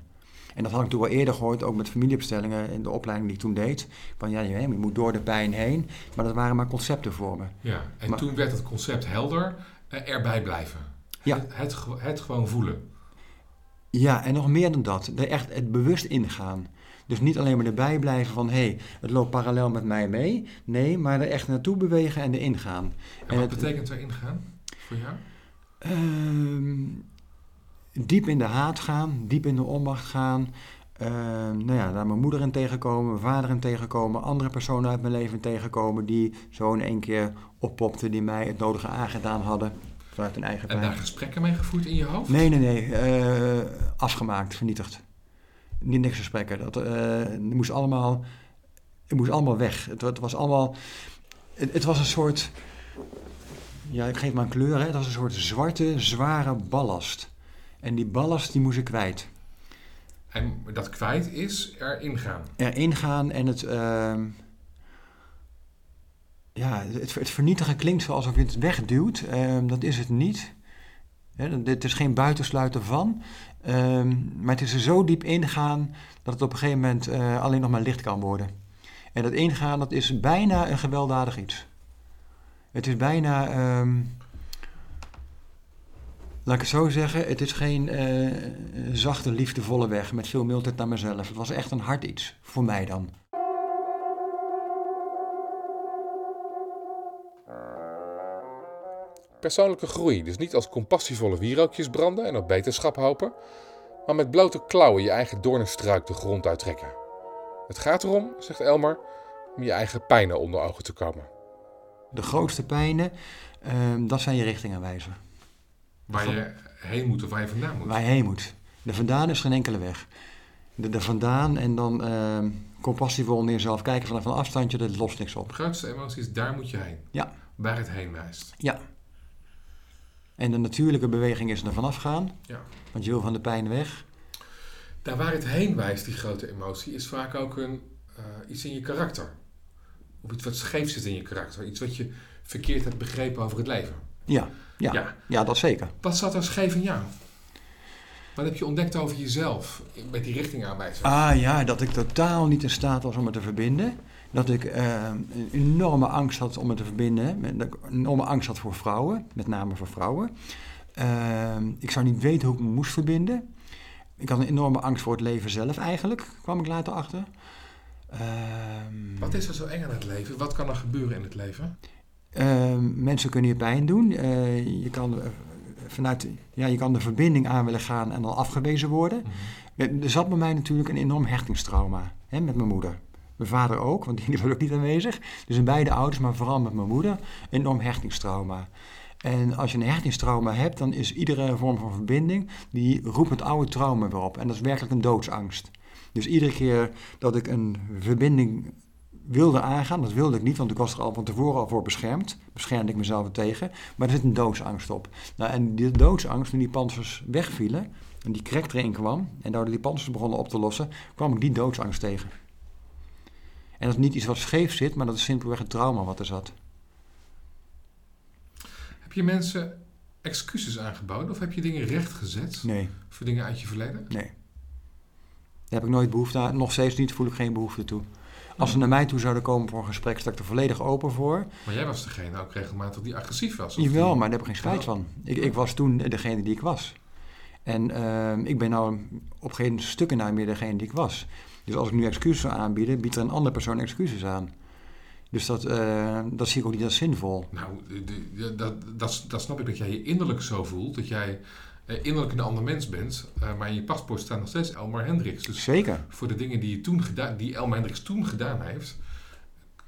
En dat had ik toen wel eerder gehoord, ook met familiebestellingen in de opleiding die ik toen deed. Van ja, je, moet door de pijn heen. Maar dat waren maar concepten voor me. Ja, en Maar- toen werd het concept helder, eh, erbij blijven. Ja. Het, het, ge- het gewoon voelen. Ja, en nog meer dan dat. Er echt het bewust ingaan. Dus niet alleen maar erbij blijven van hé, hey, het loopt parallel met mij mee. Nee, maar er echt naartoe bewegen en erin gaan. En, En wat het- betekent erin gaan voor jou? Ehm, diep in de haat gaan, diep in de onmacht gaan. Ehm, nou ja, daar mijn moeder in tegenkomen, mijn vader in tegenkomen, andere personen uit mijn leven tegenkomen die zo in één keer oppopten, die mij het nodige aangedaan hadden vanuit hun eigen En daar gesprekken mee gevoerd in je hoofd? Nee, nee, nee. eh, afgemaakt, vernietigd. Niet niks gesprekken. Dat eh, het moest allemaal, het moest allemaal weg. Het, wa- het was allemaal. Het, het was een soort. Ja, ik geef maar een kleur. Hè. Het was een soort zwarte, zware ballast. En die ballast die moest ik kwijt. En dat kwijt is erin gaan. Erin gaan en het. ehm, ja, het, het vernietigen klinkt alsof je het wegduwt. Ehm, dat is het niet. Hè, dit is geen buitensluiten van. Ehm, maar het is er zo diep ingaan dat het op een gegeven moment eh, alleen nog maar licht kan worden. En dat ingaan, dat is bijna een gewelddadig iets. Het is bijna, ehm, laat ik het zo zeggen, het is geen eh, zachte, liefdevolle weg met veel mildheid naar mezelf. Het was echt een hard iets, voor mij dan. Persoonlijke groei, dus niet als compassievolle wierookjes branden en op beterschap hopen, maar met blote klauwen je eigen doornenstruik de grond uittrekken. Het gaat erom, zegt Elmer, om je eigen pijnen onder ogen te komen. De grootste pijnen, ehm, dat zijn je richtingaanwijzer. Waar je heen moet of waar je vandaan moet. Waar je heen moet. De vandaan is geen enkele weg. De, de vandaan en dan ehm compassievol naar jezelf kijken vanaf een afstandje, dat lost niks op. De grootste emotie is, daar moet je heen. Ja. Waar het heen wijst. Ja. En de natuurlijke beweging is er vanaf gaan, Ja. want je wil van de pijn weg. Daar waar het heen wijst, die grote emotie, is vaak ook een, eh, iets in je karakter. Of iets wat scheef zit in je karakter. Iets wat je verkeerd hebt begrepen over het leven. Ja, ja, Ja. ja. dat zeker. Wat zat er scheef in jou? Wat heb je ontdekt over jezelf met die richtingaanwijzer? Ah ja, dat ik totaal niet in staat was om het te verbinden. Dat ik eh, een enorme angst had om me te verbinden. Met- Dat ik een enorme angst had voor vrouwen, met name voor vrouwen. Eh, ik zou niet weten hoe ik me moest verbinden. Ik had een enorme angst voor het leven zelf eigenlijk, kwam ik later achter. Ehm, Wat is er zo eng aan het leven? Wat kan er gebeuren in het leven? Eh, mensen kunnen je pijn doen. Eh, je, kan, eh, vanuit, ja, je kan de verbinding aan willen gaan en dan afgewezen worden. Eh, Er zat bij mij natuurlijk een enorm hechtingstrauma hè, met mijn moeder. Mijn vader ook, want die was ook niet aanwezig. Dus in beide ouders, maar vooral met mijn moeder, een enorm hechtingstrauma. En als je een hechtingstrauma hebt, dan is iedere vorm van verbinding, die roept het oude trauma weer op. En dat is werkelijk een doodsangst. Dus iedere keer dat ik een verbinding wilde aangaan, dat wilde ik niet, want ik was er al van tevoren al voor beschermd. Beschermde ik mezelf er tegen. Maar er zit een doodsangst op. Nou, en die doodsangst, toen die panzers wegvielen, en die krek erin kwam, en doordat die panzers begonnen op te lossen, kwam ik die doodsangst tegen. En dat is niet iets wat scheef zit, maar dat is simpelweg het trauma wat er zat. Heb je mensen excuses aangeboden of heb je dingen rechtgezet Nee, voor dingen uit je verleden? nee. Daar heb ik nooit behoefte aan. Nog steeds niet, voel ik geen behoefte toe. Als ze naar mij toe zouden komen voor een gesprek, sta ik er volledig open voor. Maar jij was degene ook regelmatig die agressief was. of Jawel, die- maar daar heb ik geen spijt van. Ik, ik was toen degene die ik was. En ehm, ik ben nou op geen stukken naar meer degene die ik was. Dus als ik nu excuses zou aanbieden, biedt er een andere persoon excuses aan. Dus dat, eh, dat zie ik ook niet als zinvol. Nou, dat, dat, dat snap ik dat jij je innerlijk zo voelt. Dat jij eh, innerlijk een ander mens bent. eh, maar in je paspoort staat nog steeds Elmar Hendricks. Dus Zeker. voor de dingen die, je toen gedaan, die Elmar Hendricks toen gedaan heeft...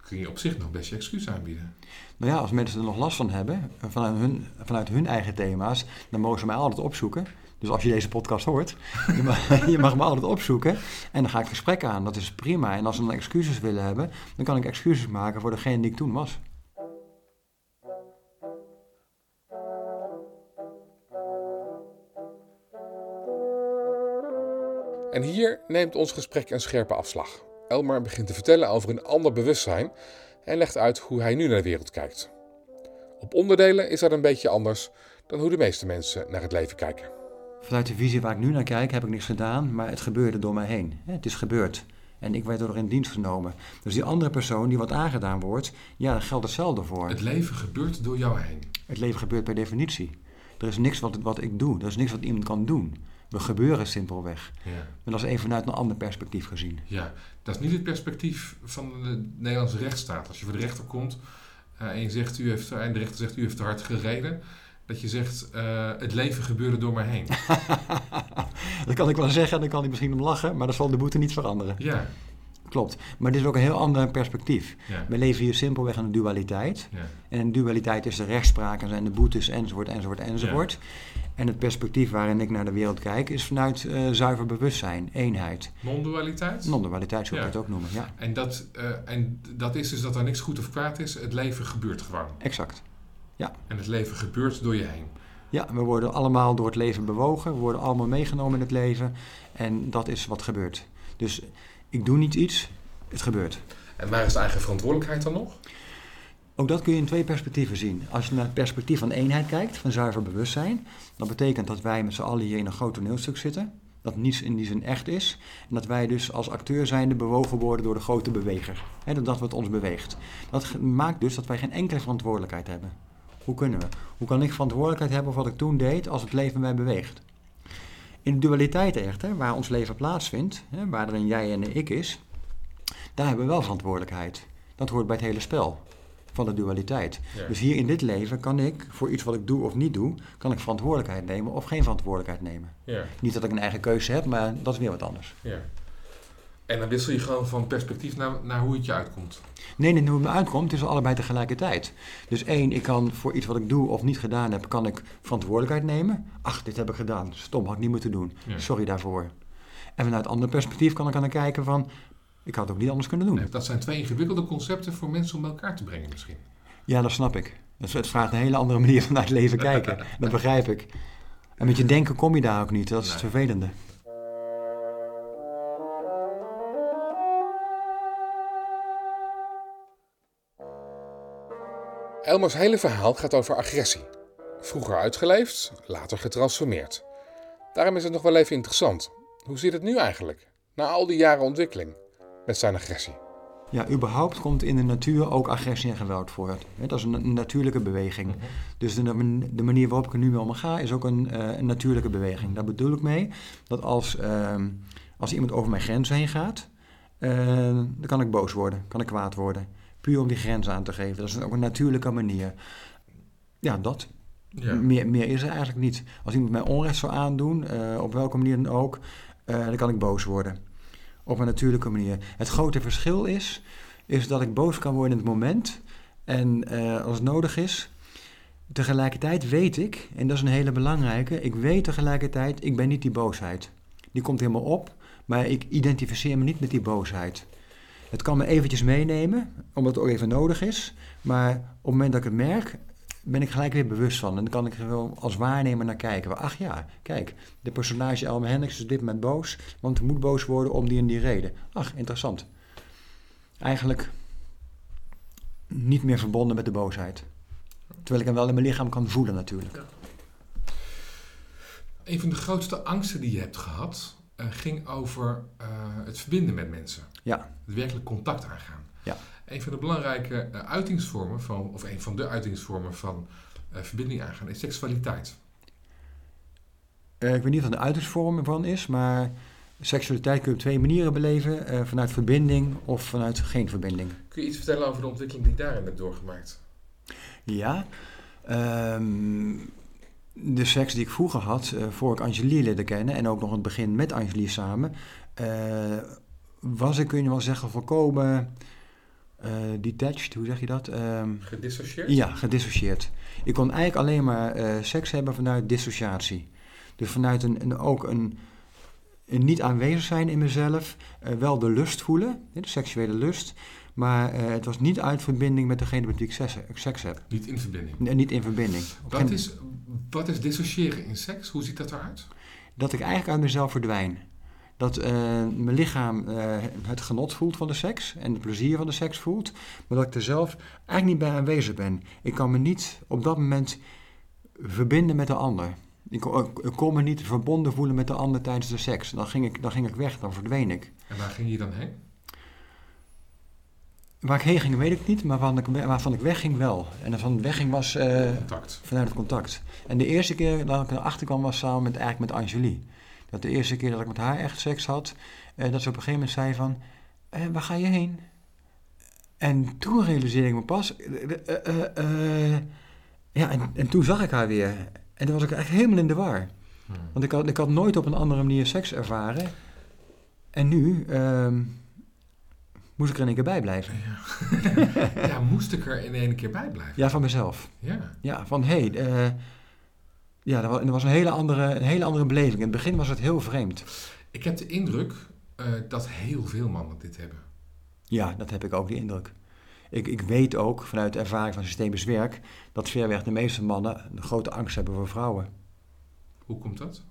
kun je op zich nog best je excuus aanbieden. Nou ja, als mensen er nog last van hebben, vanuit hun, vanuit hun eigen thema's, dan mogen ze mij altijd opzoeken. Dus als je deze podcast hoort, je mag, me altijd opzoeken. En dan ga ik gesprekken aan. Dat is prima. En als ze dan excuses willen hebben, dan kan ik excuses maken voor degene die ik toen was. En hier neemt ons gesprek een scherpe afslag. Elmar begint te vertellen over een ander bewustzijn en legt uit hoe hij nu naar de wereld kijkt. Op onderdelen is dat een beetje anders dan hoe de meeste mensen naar het leven kijken. Vanuit de visie waar ik nu naar kijk, heb ik niks gedaan, maar het gebeurde door mij heen. Het is gebeurd. En ik werd er in dienst genomen. Dus die andere persoon die wat aangedaan wordt, ja, daar geldt hetzelfde voor. Het leven gebeurt door jou heen. Het leven gebeurt per definitie. Er is niks wat, wat ik doe. Er is niks wat iemand kan doen. We gebeuren simpelweg. Ja. En dat is even vanuit een ander perspectief gezien. ja, dat is niet het perspectief van de Nederlandse rechtsstaat. Als je voor de rechter komt eh, en, je zegt, u heeft, en de rechter zegt u heeft te hard gereden, dat je zegt eh, het leven gebeurde door mij heen. dat kan ik wel zeggen, dan kan hij misschien om lachen, maar dat zal de boete niet veranderen. Ja, Klopt. Maar dit is ook een heel ander perspectief. ja, We leven hier simpelweg in een dualiteit. ja. En in dualiteit is de rechtspraak en zijn de boetes enzovoort enzovoort enzovoort. En het perspectief waarin ik naar de wereld kijk is vanuit eh, zuiver bewustzijn, eenheid. Non-dualiteit. Non-dualiteit zou ik het ook noemen, ja. En dat, eh, en dat is dus dat er niks goed of kwaad is. Het leven gebeurt gewoon. Exact. En het leven gebeurt door je heen. Ja, we worden allemaal door het leven bewogen, we worden allemaal meegenomen in het leven en dat is wat gebeurt. Dus ik doe niet iets, het gebeurt. En waar is de eigen verantwoordelijkheid dan nog? Ook dat kun je in twee perspectieven zien. Als je naar het perspectief van eenheid kijkt, van zuiver bewustzijn, dan betekent dat wij met z'n allen hier in een groot toneelstuk zitten. Dat niets in die zin echt is. En dat wij dus als acteur zijnde bewogen worden door de grote beweger. Hè, dat wat ons beweegt. Dat maakt dus dat wij geen enkele verantwoordelijkheid hebben. Hoe kunnen we? Hoe kan ik verantwoordelijkheid hebben voor wat ik toen deed als het leven mij beweegt? In de dualiteit echter, waar ons leven plaatsvindt, hè, waar er een jij en een ik is, daar hebben we wel verantwoordelijkheid. Dat hoort bij het hele spel van de dualiteit. Ja. Dus hier in dit leven kan ik, voor iets wat ik doe of niet doe, kan ik verantwoordelijkheid nemen of geen verantwoordelijkheid nemen. Ja, Niet dat ik een eigen keuze heb, maar dat is weer wat anders. ja. En dan wissel je gewoon van perspectief naar, naar hoe het je uitkomt. Nee, nee, hoe het me uitkomt, is allebei tegelijkertijd. Dus één, ik kan voor iets wat ik doe of niet gedaan heb, kan ik verantwoordelijkheid nemen. Ach, dit heb ik gedaan. Stom, had ik niet moeten doen. Ja. Sorry daarvoor. En vanuit een ander perspectief kan ik aan kijken van, ik had het ook niet anders kunnen doen. Nee, Dat zijn twee ingewikkelde concepten voor mensen om bij elkaar te brengen misschien. Ja, dat snap ik. Het vraagt een hele andere manier van naar het leven kijken. Dat begrijp ik. En met je denken kom je daar ook niet. Dat is het vervelende. Elmers hele verhaal gaat over agressie. Vroeger uitgeleefd, later getransformeerd. Daarom is het nog wel even interessant. Hoe zit het nu eigenlijk, na al die jaren ontwikkeling, met zijn agressie? Ja, überhaupt komt in de natuur ook agressie en geweld voor. Dat is een, natuurlijke beweging. Mhm. Dus de, de, manier waarop ik er nu mee omga is ook een, uh, een natuurlijke beweging. Daar bedoel ik mee dat als, uh, als iemand over mijn grens heen gaat, uh, dan kan ik boos worden, kan ik kwaad worden. Puur om die grens aan te geven. Dat is ook een natuurlijke manier. Ja, dat. Ja. Meer, meer is er eigenlijk niet. Als iemand mij onrecht zou aandoen, uh, op welke manier dan ook, dan kan ik boos worden op een natuurlijke manier. Het grote verschil is, is dat ik boos kan worden in het moment. En uh, als het nodig is, tegelijkertijd weet ik, en dat is een hele belangrijke, ik weet tegelijkertijd, ik ben niet die boosheid. Die komt helemaal op, maar ik identificeer me niet met die boosheid. Het kan me eventjes meenemen, omdat het ook even nodig is. Maar op het moment dat ik het merk, ben ik gelijk weer bewust van. En dan kan ik er wel als waarnemer naar kijken. Ach ja, kijk, de personage Elmer Hendricks is dit moment boos, want hij moet boos worden om die en die reden. Ach, interessant. Eigenlijk niet meer verbonden met de boosheid. Terwijl ik hem wel in mijn lichaam kan voelen natuurlijk. Een van de grootste angsten die je hebt gehad, uh, ging over uh, het verbinden met mensen. Ja. Het werkelijk contact aangaan. Ja. Een van de belangrijke uh, uitingsvormen van, of een van de uitingsvormen van verbinding aangaan, is seksualiteit. ik weet niet wat de uitingsvorm ervan is, maar seksualiteit kun je op twee manieren beleven: vanuit verbinding of vanuit geen verbinding. Kun je iets vertellen over de ontwikkeling die je daarin hebt doorgemaakt? Ja. Um, de seks die ik vroeger had, voor ik Angelique leerde kennen en ook nog het begin met Angelique samen, was ik, kun je wel zeggen, volkomen uh, detached, hoe zeg je dat? Um, gedissocieerd? Ja, gedissocieerd. Ik kon eigenlijk alleen maar seks hebben vanuit dissociatie. Dus vanuit een, een ook een, een, niet aanwezig zijn in mezelf, wel de lust voelen, de seksuele lust, maar uh, het was niet uit verbinding met degene met wie ik seks, seks heb. Niet in verbinding? Nee, niet in verbinding. Wat is, wat is dissociëren in seks? Hoe ziet dat eruit? Dat ik eigenlijk uit mezelf verdwijn. Dat uh, mijn lichaam uh, het genot voelt van de seks en het plezier van de seks voelt, maar dat ik er zelf eigenlijk niet bij aanwezig ben. Ik kan me niet op dat moment verbinden met de ander. Ik, ik kon me niet verbonden voelen met de ander tijdens de seks. Dan ging ik, dan ging ik weg, dan verdween ik. En waar ging je dan heen? Waar ik heen ging, weet ik niet, maar waarvan ik, waarvan ik wegging wel. En van wegging was uh, contact. vanuit het contact. En de eerste keer dat ik erachter kwam was samen met, eigenlijk met Angelie. Dat de eerste keer dat ik met haar echt seks had, uh, dat ze op een gegeven moment zei van, uh, waar ga je heen? En toen realiseerde ik me pas, ja, en, en, toen zag ik haar weer. En toen was ik echt helemaal in de war. Hmm. Want ik had, ik had nooit op een andere manier seks ervaren. En nu ehm, moest ik er in één keer bij blijven. Ja. ja, moest ik er in één keer bij blijven? Ja, van mezelf. Ja. Ja, van hé, hey, ja, dat was een hele, andere, een hele andere beleving. In het begin was het heel vreemd. Ik heb de indruk uh, dat heel veel mannen dit hebben. Ja, dat heb ik ook, die indruk. Ik, ik weet ook vanuit de ervaring van systemisch werk dat verreweg de meeste mannen een grote angst hebben voor vrouwen. Hoe komt dat?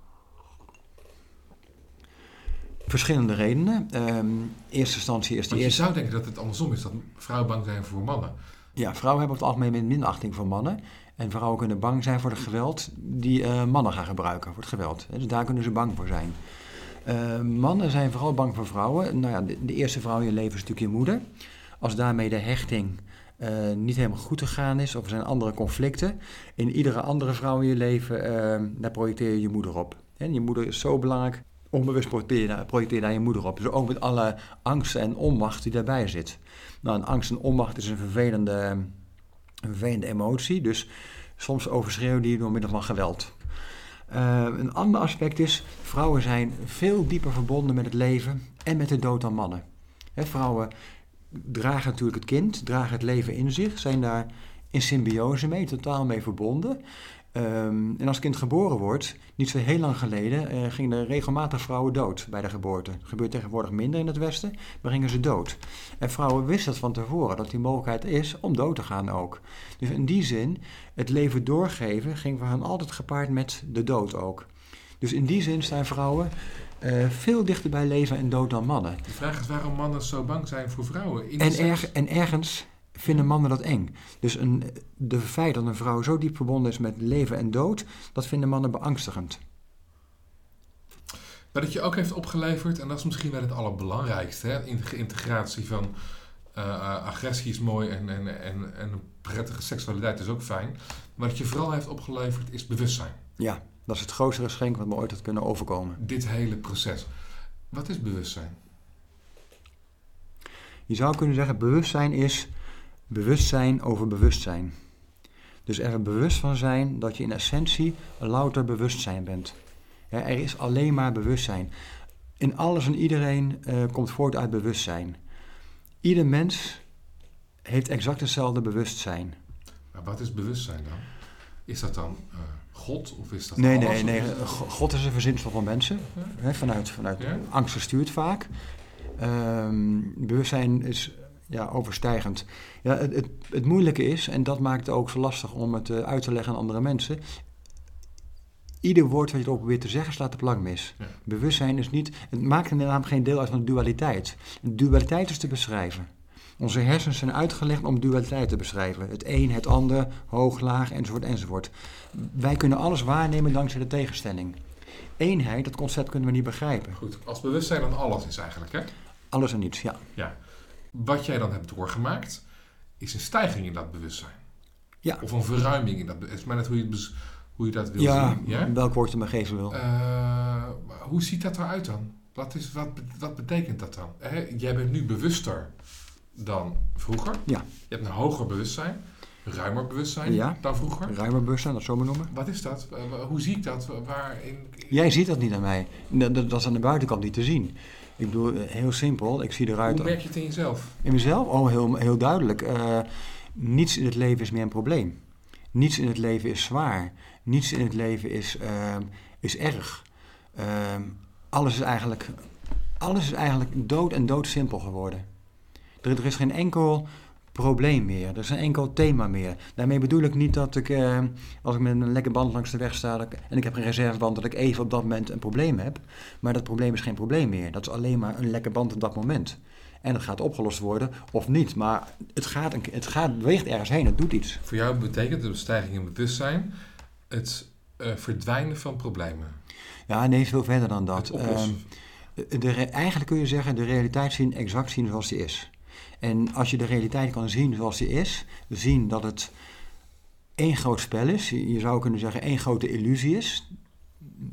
Verschillende redenen. Um, eerste instantie is eerste... je zou denken dat het andersom is, dat vrouwen bang zijn voor mannen. Ja, vrouwen hebben op het algemeen minachting voor mannen. En vrouwen kunnen bang zijn voor het geweld die uh, mannen gaan gebruiken, voor het geweld. Dus daar kunnen ze bang voor zijn. Uh, mannen zijn vooral bang voor vrouwen. Nou ja, de, eerste vrouw in je leven is natuurlijk je moeder. Als daarmee de hechting uh, niet helemaal goed gegaan is, of er zijn andere conflicten, in iedere andere vrouw in je leven, daar projecteer je je moeder op. En je moeder is zo belangrijk onbewust projecteer, projecteer daar je moeder op. Dus ook met alle angst en onmacht die daarbij zit. Nou, angst en onmacht is een vervelende, een vervelende emotie. Dus soms overschreeuwen die door middel van geweld. Uh, een ander aspect is, vrouwen zijn veel dieper verbonden met het leven en met de dood dan mannen. He, vrouwen dragen natuurlijk het kind, dragen het leven in zich, zijn daar in symbiose mee, totaal mee verbonden. Um, en als kind geboren wordt, niet zo heel lang geleden, uh, gingen er regelmatig vrouwen dood bij de geboorte. Dat gebeurt tegenwoordig minder in het Westen, maar gingen ze dood. En vrouwen wisten het van tevoren, dat die mogelijkheid is om dood te gaan ook. Dus in die zin, het leven doorgeven ging voor hen altijd gepaard met de dood ook. Dus in die zin zijn vrouwen uh, veel dichter bij leven en dood dan mannen. De vraag is waarom mannen zo bang zijn voor vrouwen. In en, erg, en ergens vinden mannen dat eng. Dus een, de feit dat een vrouw zo diep verbonden is met leven en dood, dat vinden mannen beangstigend. Wat het je ook heeft opgeleverd, en dat is misschien wel het allerbelangrijkste, hè, in de integratie van eh, agressie is mooi en, en, en, en een prettige seksualiteit is ook fijn. Maar wat je vooral heeft opgeleverd is bewustzijn. Ja, dat is het grootste geschenk wat me ooit had kunnen overkomen. Dit hele proces. Wat is bewustzijn? Je zou kunnen zeggen, bewustzijn is bewustzijn over bewustzijn. Dus er bewust van zijn dat je in essentie een louter bewustzijn bent. Er is alleen maar bewustzijn. In alles en iedereen uh, komt voort uit bewustzijn. Ieder mens heeft exact hetzelfde bewustzijn. Maar wat is bewustzijn dan? Is dat dan uh, God of is dat Nee, alles, nee, nee. is dat- God is een verzinsel van mensen. Ja. Hè, vanuit vanuit Ja. angst gestuurd vaak. Ehm, bewustzijn is ja, overstijgend. Ja, het, het, het moeilijke is, en dat maakt het ook zo lastig om het eh, uit te leggen aan andere mensen. Ieder woord wat je erop probeert te zeggen, slaat de plank mis. Ja. Bewustzijn is niet. Het maakt inderdaad geen deel uit van de dualiteit. De dualiteit is te beschrijven. Onze hersens zijn uitgelegd om dualiteit te beschrijven. Het een, het ander, hoog, laag, enzovoort, enzovoort. Wij kunnen alles waarnemen dankzij de tegenstelling. Eenheid, dat concept kunnen we niet begrijpen. Goed, als bewustzijn dan alles is eigenlijk, hè? Alles en niets, ja. Ja. Wat jij dan hebt doorgemaakt, is een stijging in dat bewustzijn. Ja. Of een verruiming in dat bewustzijn. Het is maar net hoe je, het hoe je dat wil Ja, zien. Ja? welk woord je maar geven wil. Eh, hoe ziet dat eruit dan? Wat, is, wat, wat betekent dat dan? Hè, jij bent nu bewuster dan vroeger. Ja. Je hebt een hoger bewustzijn, ruimer bewustzijn Ja. dan vroeger. Ruimer bewustzijn, dat zo maar noemen. Wat is dat? Eh, hoe zie ik dat? Waarin... Jij ziet dat niet aan mij. Dat, dat dat is aan de buitenkant niet te zien. Ik bedoel, eh, heel simpel. Ik zie eruit... Hoe merk je het in jezelf? In mezelf? Oh, heel, heel duidelijk. Eh, niets in het leven is meer een probleem. Niets in het leven is zwaar. Niets in het leven is, ehm, is erg. Ehm, alles, is eigenlijk, alles is eigenlijk dood en doodsimpel geworden. Er, er is geen enkel probleem meer. Er is geen enkel thema meer. Daarmee bedoel ik niet dat ik, eh, als ik met een lekker band langs de weg sta dat ik- en ik heb een reserveband, dat ik even op dat moment een probleem heb. Maar dat probleem is geen probleem meer. Dat is alleen maar een lekker band op dat moment. En het gaat opgelost worden of niet. Maar het, gaat, een- het gaat, beweegt ergens heen, het doet iets. Voor jou betekent de stijging in bewustzijn het eh, verdwijnen van problemen. Ja, nee, veel verder dan dat. Ehm, de, eigenlijk kun je zeggen, de realiteit zien, exact zien zoals die is. En als je de realiteit kan zien zoals die is, zien dat het één groot spel is, je zou kunnen zeggen één grote illusie is,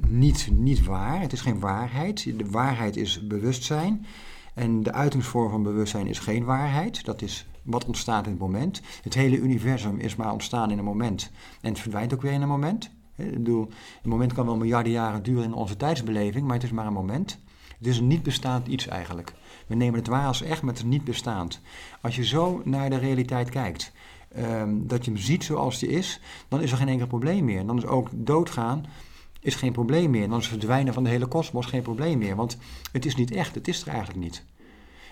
niet, niet waar, het is geen waarheid. De waarheid is bewustzijn en de uitingsvorm van bewustzijn is geen waarheid. Dat is wat ontstaat in het moment. Het hele universum is maar ontstaan in een moment en het verdwijnt ook weer in een moment. Ik bedoel, een moment kan wel miljarden jaren duren in onze tijdsbeleving, maar het is maar een moment. Het is een niet bestaand iets eigenlijk. We nemen het waar als echt, maar het niet bestaand. Als je zo naar de realiteit kijkt, ehm, dat je hem ziet zoals die is, dan is er geen enkel probleem meer. Dan is ook doodgaan is geen probleem meer. Dan is het verdwijnen van de hele kosmos geen probleem meer. Want het is niet echt, het is er eigenlijk niet.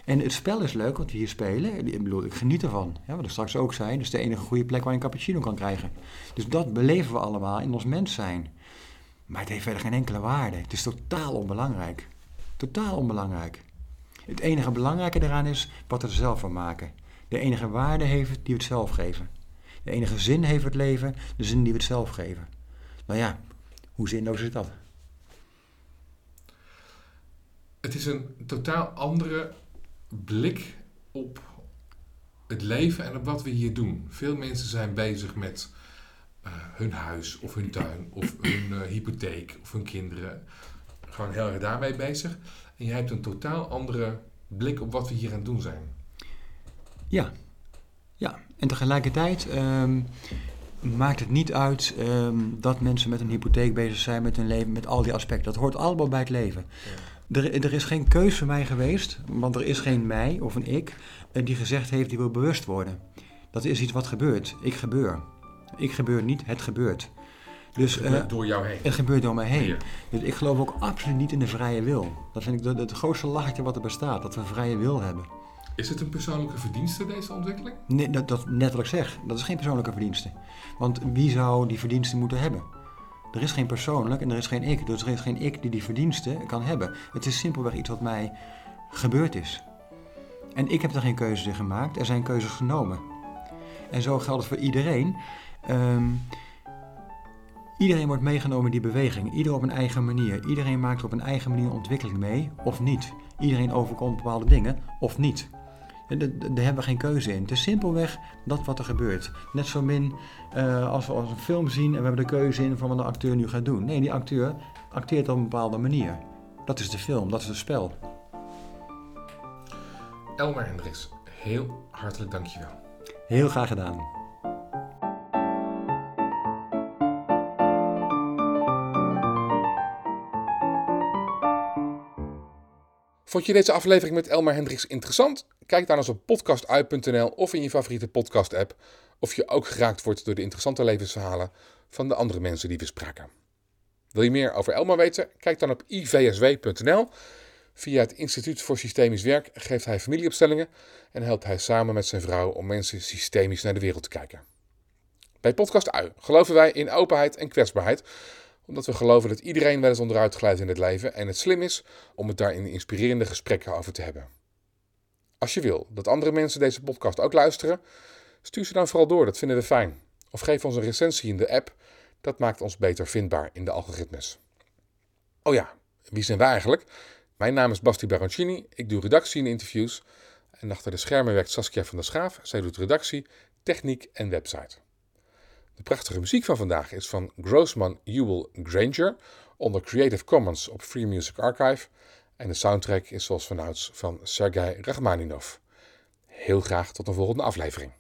En het spel is leuk wat we hier spelen. Ik bedoel, ik geniet ervan. Ja, wat ik straks ook zei, dat is de enige goede plek waar je een cappuccino kan krijgen. Dus dat beleven we allemaal in ons mens zijn. Maar het heeft verder geen enkele waarde. Het is totaal onbelangrijk. Totaal onbelangrijk. Het enige belangrijke daaraan is wat we er zelf van maken. De enige waarde heeft die we het zelf geven. De enige zin heeft het leven, de zin die we het zelf geven. Nou ja, hoe zinloos is dat? Het is een totaal andere blik op het leven en op wat we hier doen. Veel mensen zijn bezig met eh, hun huis of hun tuin of hun eh, hypotheek of hun kinderen. Gewoon heel erg daarmee bezig. En jij hebt een totaal andere blik op wat we hier aan het doen zijn. Ja, ja. En tegelijkertijd ehm, maakt het niet uit ehm, dat mensen met een hypotheek bezig zijn met hun leven, met al die aspecten. Dat hoort allemaal bij het leven. Er, er is geen keuze voor mij geweest, want er is geen mij of een ik eh, die gezegd heeft die wil bewust worden. Dat is iets wat gebeurt. Ik gebeur. Ik gebeur niet, het gebeurt. Dus Het gebeurt eh, door jou heen. het gebeurt door mij heen. Ja. Dus ik geloof ook absoluut niet in de vrije wil. Dat vind ik het grootste lachertje wat er bestaat, dat we vrije wil hebben. Is het een persoonlijke verdienste, deze ontwikkeling? Nee, dat, dat, net wat ik zeg, dat is geen persoonlijke verdienste. Want wie zou die verdienste moeten hebben? Er is geen persoonlijk en er is geen ik. Dus er is geen ik die die verdienste kan hebben. Het is simpelweg iets wat mij gebeurd is. En ik heb er geen keuzes in gemaakt, er zijn keuzes genomen. En zo geldt het voor iedereen. Ehm, iedereen wordt meegenomen in die beweging, ieder op een eigen manier. Iedereen maakt op een eigen manier ontwikkeling mee, of niet. Iedereen overkomt bepaalde dingen, of niet. Daar hebben we geen keuze in. Het is simpelweg dat wat er gebeurt. Net zo min eh, als we als een film zien en we hebben de keuze in van wat de acteur nu gaat doen. Nee, die acteur acteert op een bepaalde manier. Dat is de film, dat is het spel. Elmer Hendricks, heel hartelijk dankjewel. Heel graag gedaan. Vond je deze aflevering met Elmer Hendricks interessant? Kijk dan eens op podcastuit.nl of in je favoriete podcast-app of je ook geraakt wordt door de interessante levensverhalen van de andere mensen die we spraken. Wil je meer over Elmer weten? Kijk dan op ivsw.nl. Via het Instituut voor Systemisch Werk geeft hij familieopstellingen en helpt hij samen met zijn vrouw om mensen systemisch naar de wereld te kijken. Bij Podcast Ui geloven wij in openheid en kwetsbaarheid, omdat we geloven dat iedereen wel eens onderuit glijdt in het leven en het slim is om het daar in inspirerende gesprekken over te hebben. Als je wil dat andere mensen deze podcast ook luisteren, stuur ze dan vooral door, dat vinden we fijn. Of geef ons een recensie in de app, dat maakt ons beter vindbaar in de algoritmes. Oh ja, wie zijn wij eigenlijk? Mijn naam is Basti Baroncini, ik doe redactie en interviews. En achter de schermen werkt Saskia van der Schaaf. Zij doet redactie, techniek en website. De prachtige muziek van vandaag is van Grossman Ewell Granger onder Creative Commons op Free Music Archive. En de soundtrack is zoals vanouds van Sergei Rachmaninov. Heel graag tot een volgende aflevering.